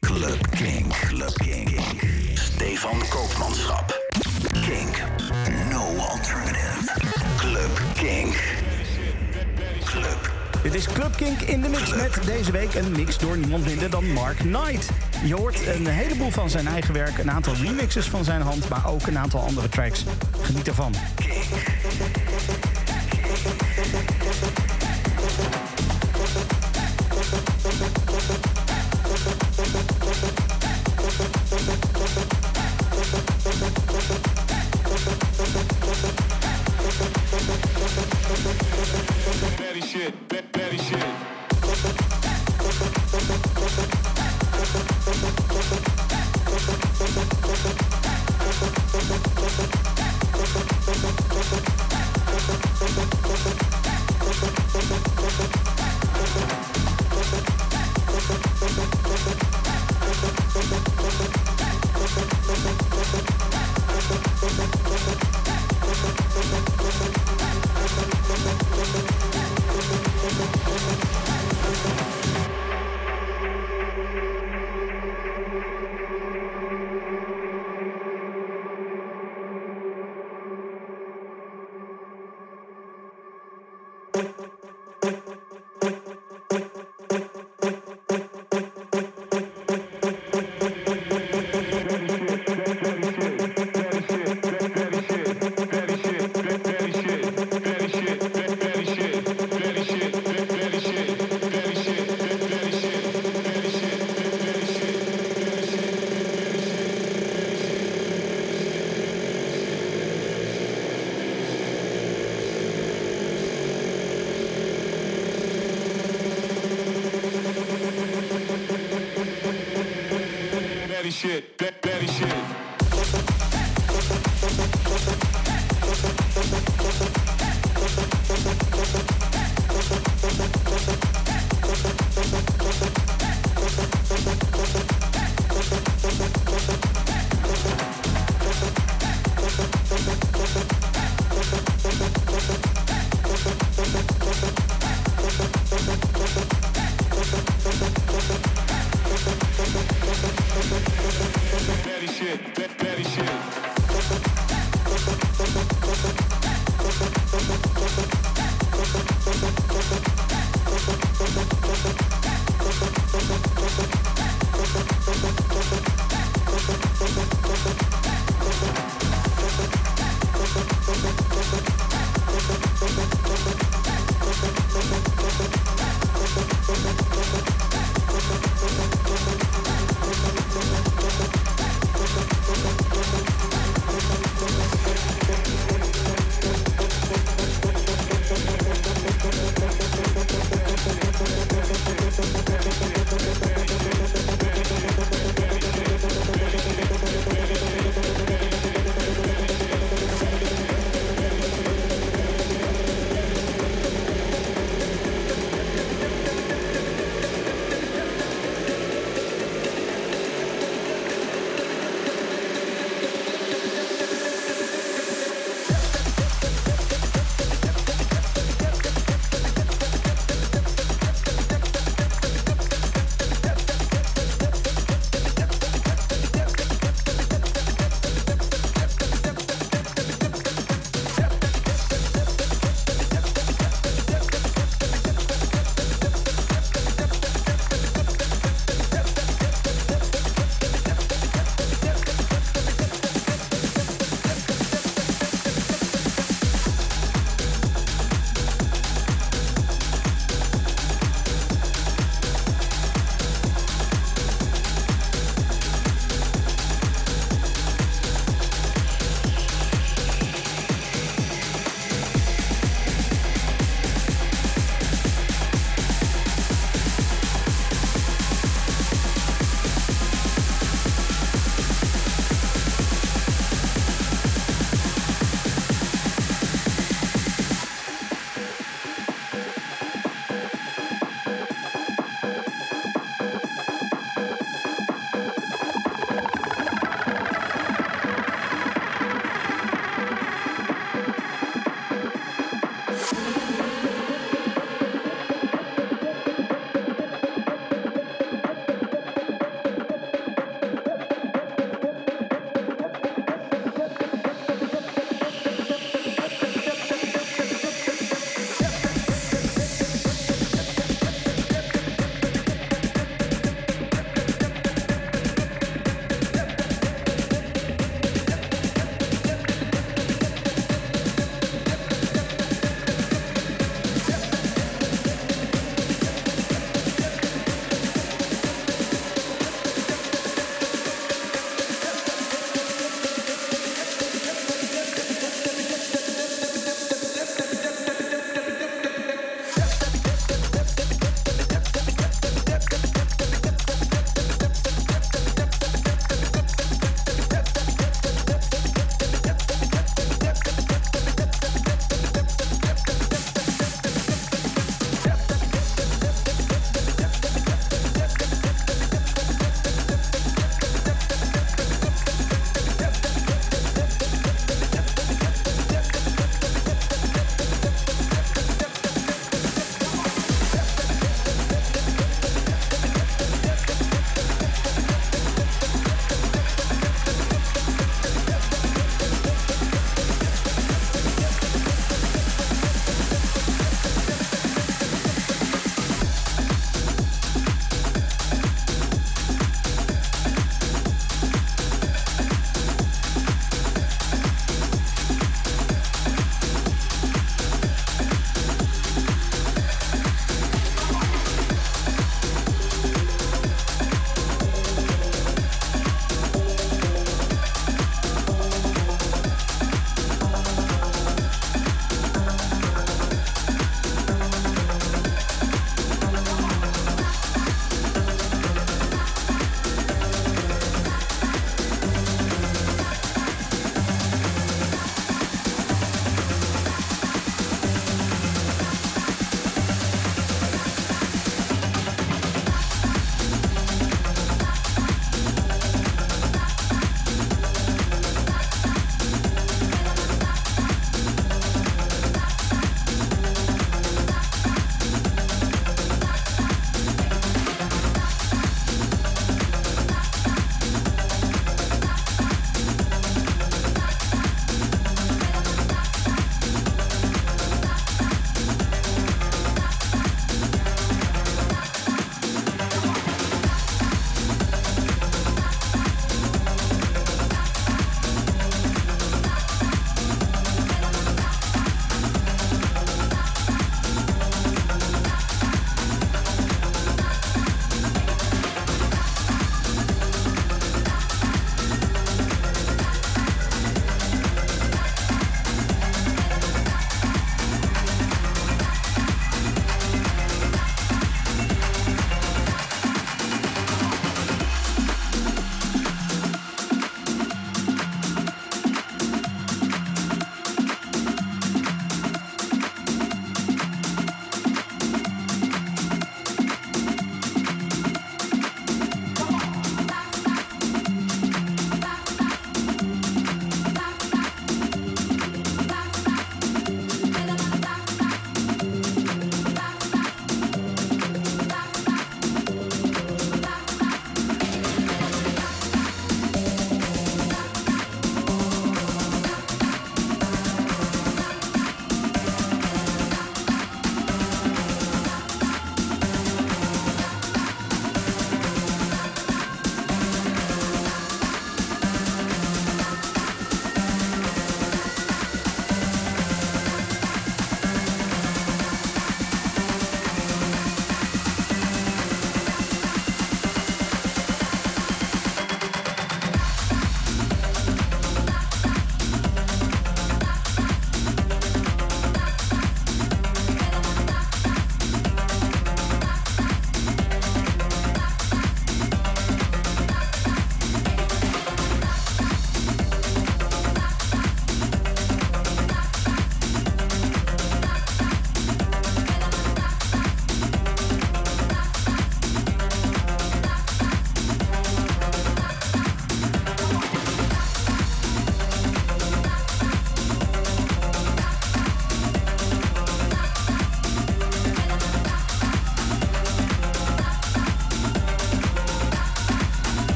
Club Kink. Club Kink. Stefan Koopmanschap. Kink. No alternative. Club Kink. Club. Dit is Club Kink in de mix met deze week een mix door niemand minder dan Mark Knight. Je hoort een heleboel van zijn eigen werk, een aantal remixes van zijn hand, maar ook een aantal andere tracks. Geniet ervan. Shit.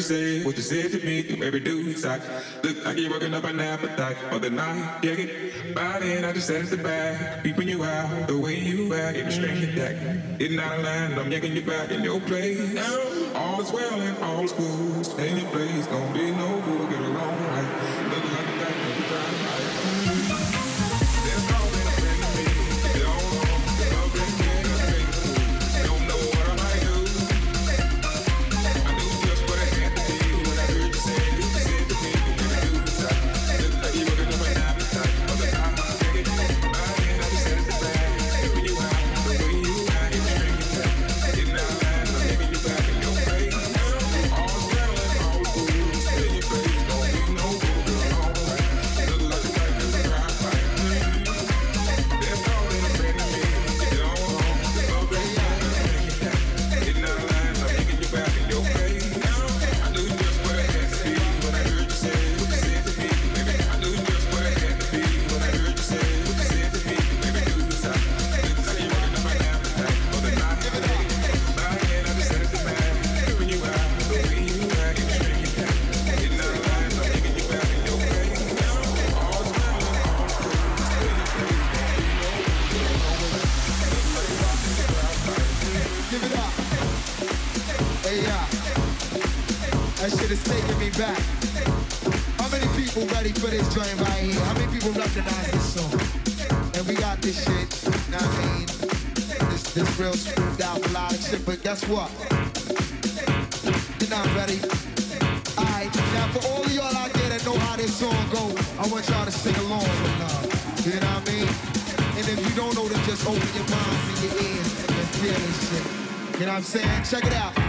You say what you said to me. You every dude side. Look like you're working up an appetite for the night. Yeah, get by then I just sat at the back, peeping you out the way you act, getting strange attack. Getting out of line, I'm yanking you back in your place. All is well and all is good. Stay in your place, don't be no fool, get along right. Look like a fight. There's no this right here? How many people recognize this song? And we got this shit, you know what I mean? This, this real smoothed out melodic shit, but guess what? You're not ready. Alright, now for all of y'all out there that know how this song go, I want y'all to sing along with love. You know what I mean? And if you don't know, then just open your minds and your ears and feel this shit. You know what I'm saying? Check it out.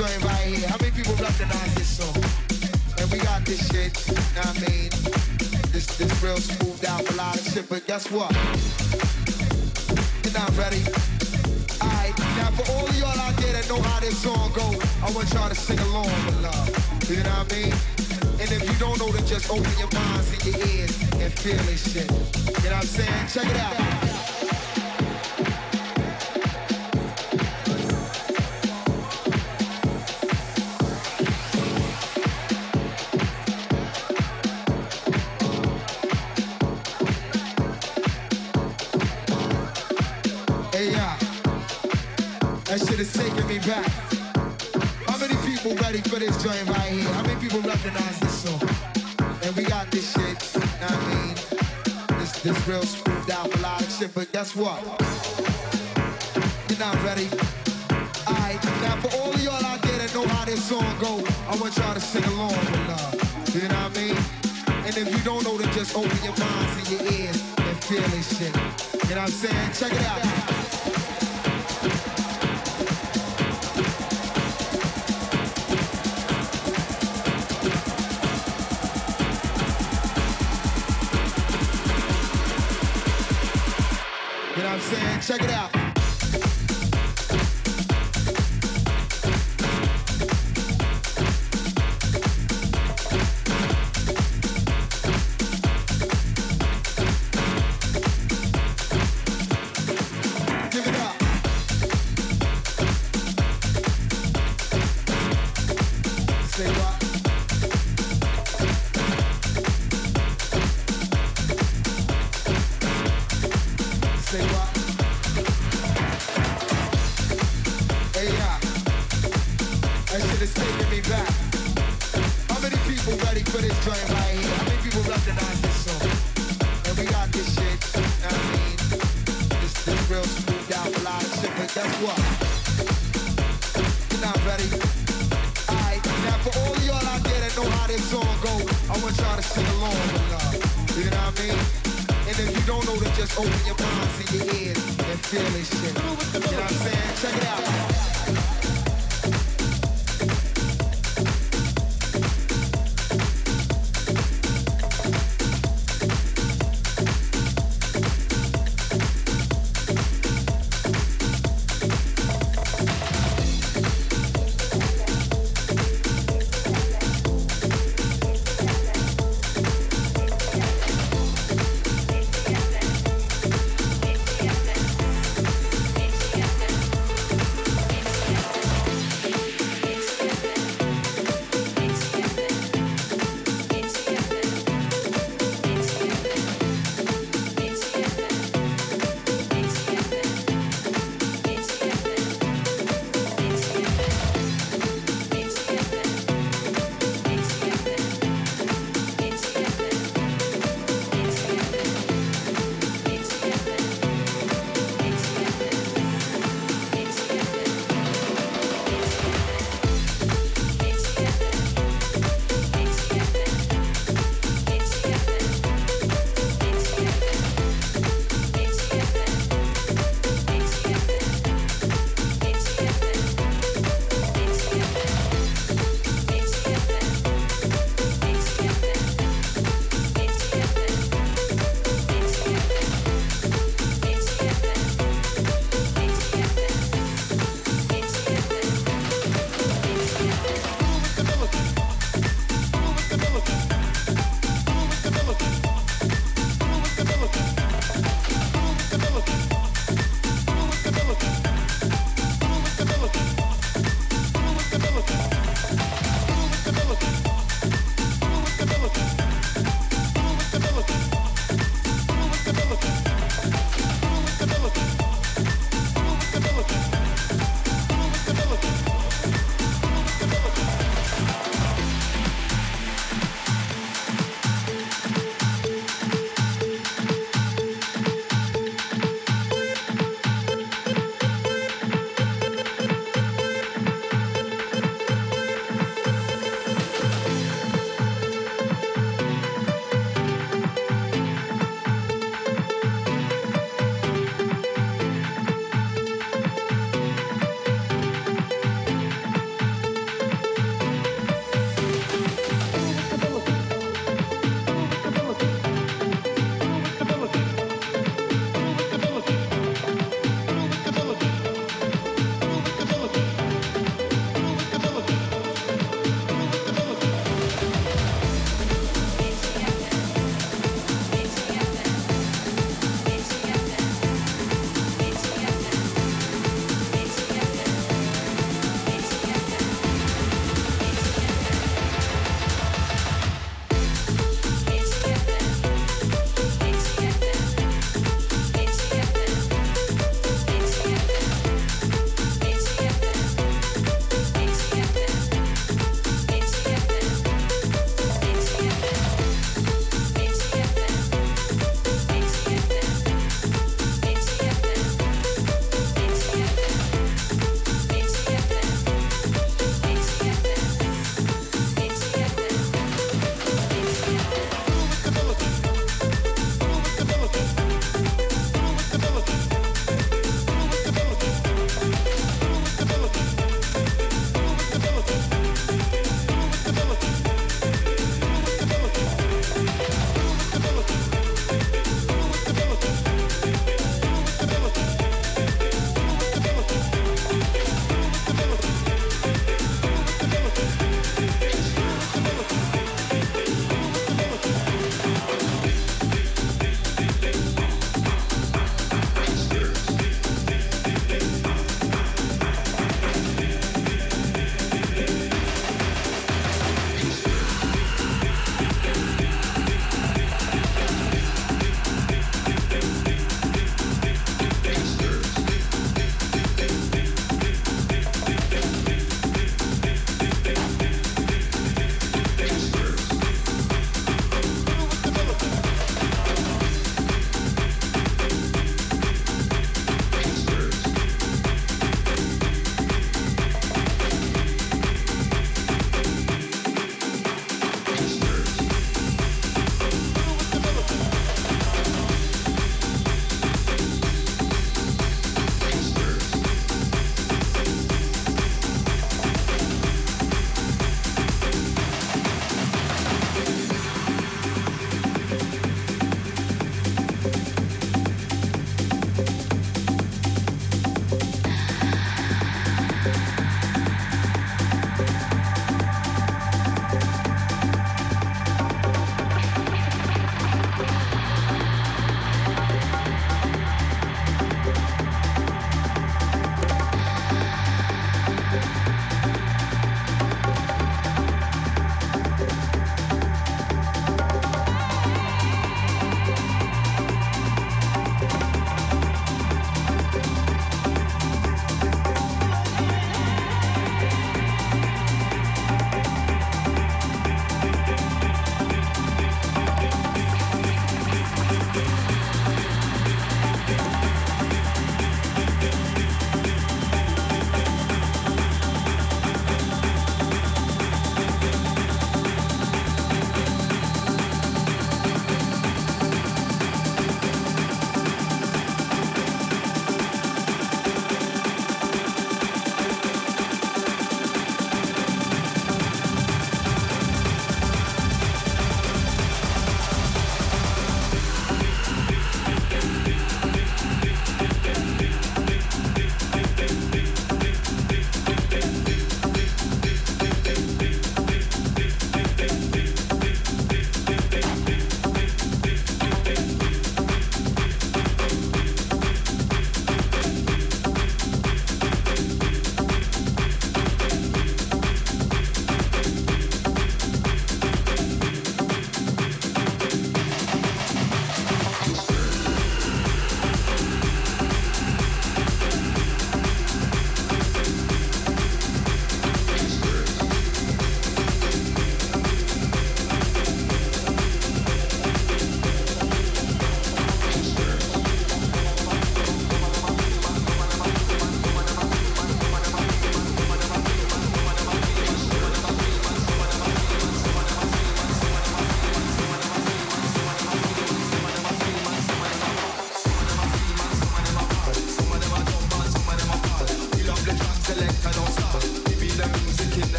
Joint right here? How many people recognize this song? And we got this shit, you know what I mean? This this real smoothed out melodic shit, but guess what? You're not ready. Alright, now for all of y'all out there that know how this song go, I want y'all to sing along with love. You know what I mean? And if you don't know, then just open your minds and your ears and feel this shit. You know what I'm saying? Check it out. Guess what? You're not ready. Alright, now for all of y'all out there that know how this song go, I want y'all to sing along with love. You know what I mean? And if you don't know, then just open your minds and your ears and feel this shit. You know what I'm saying? Check it out. I'm saying? Check it out.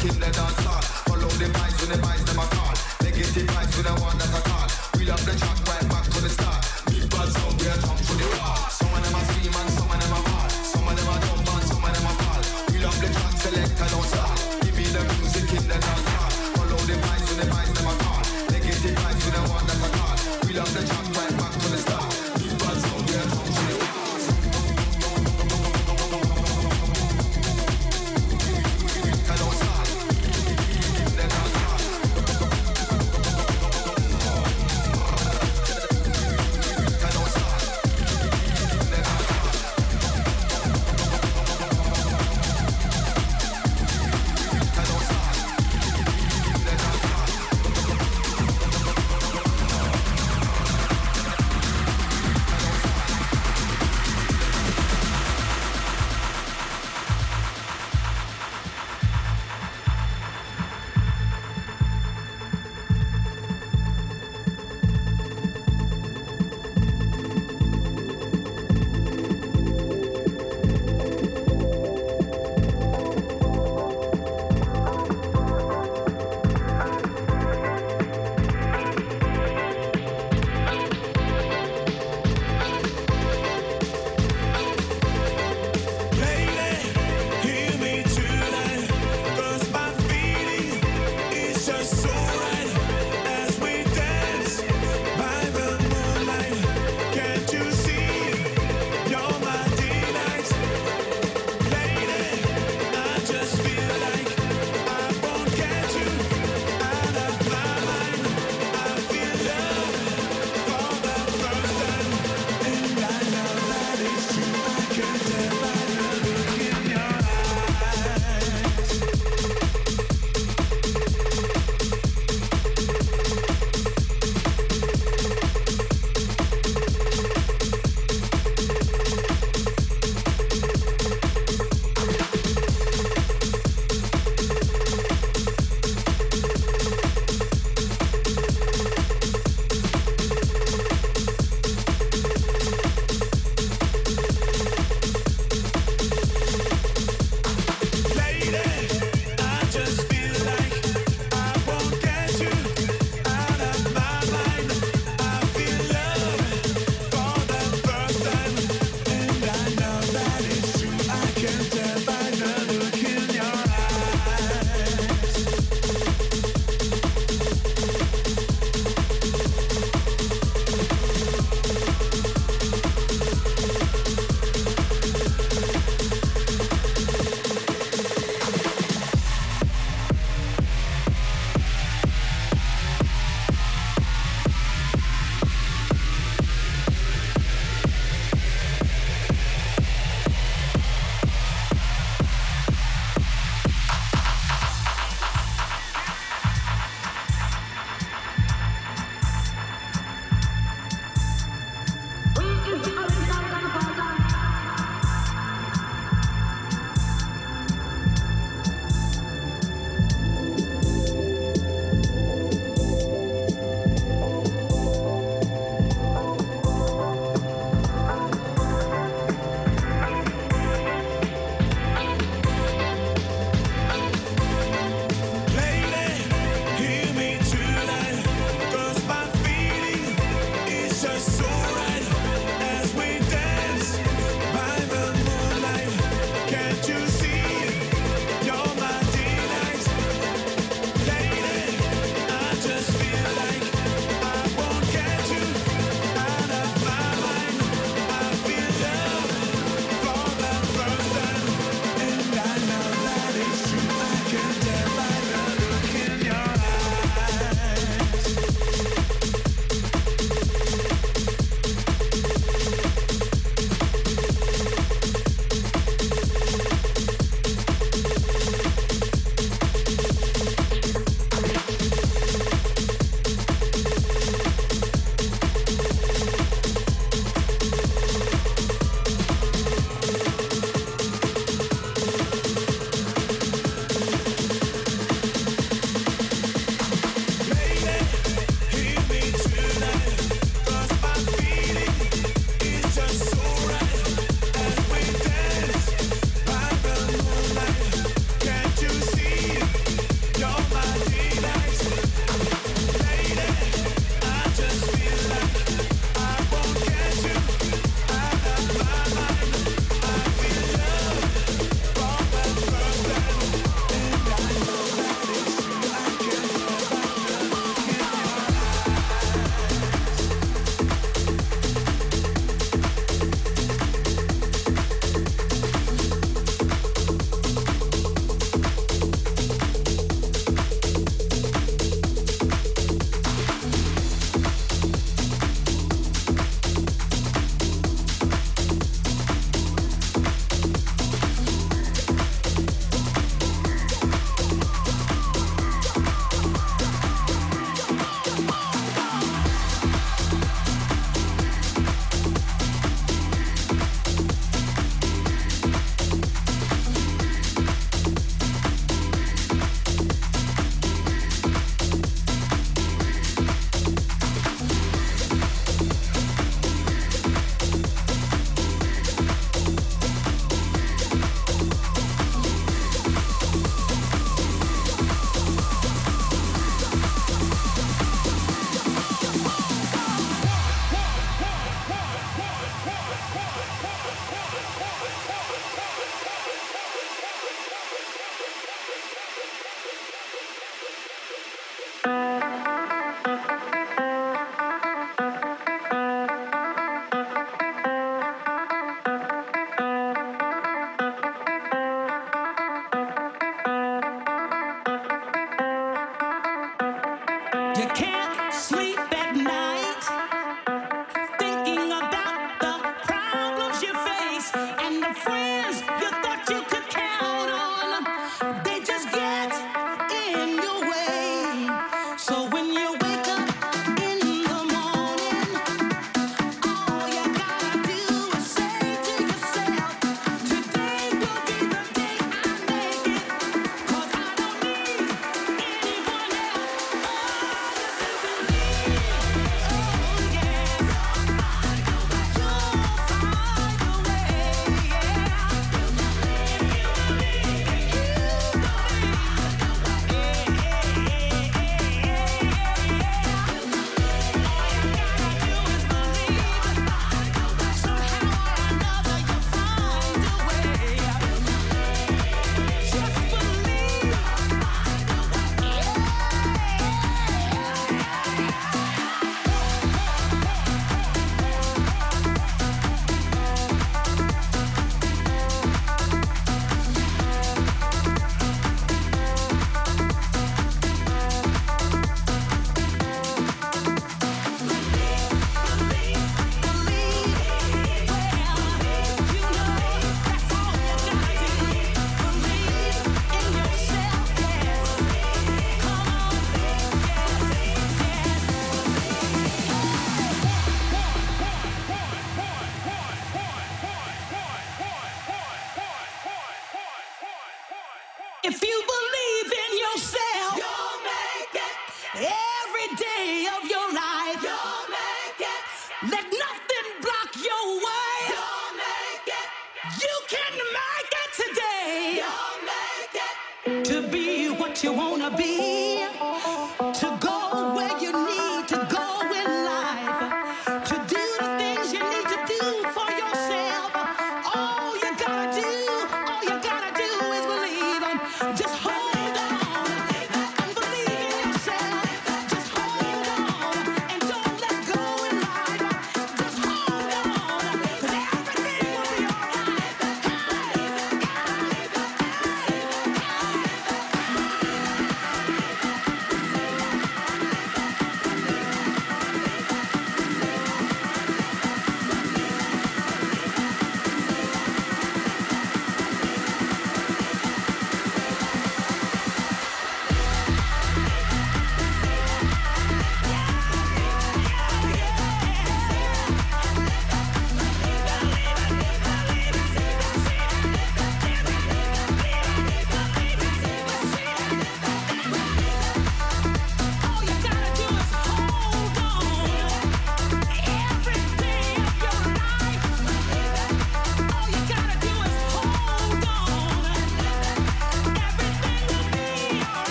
kicking the dance. Follow the vibes when the vibes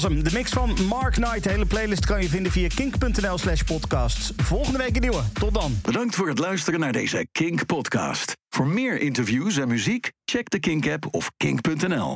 De mix van Mark Knight. De hele playlist kan je vinden via kink.nl slash podcasts. Volgende week een nieuwe. Tot dan. Bedankt voor het luisteren naar deze Kink podcast. Voor meer interviews en muziek, check de Kink app of kink.nl.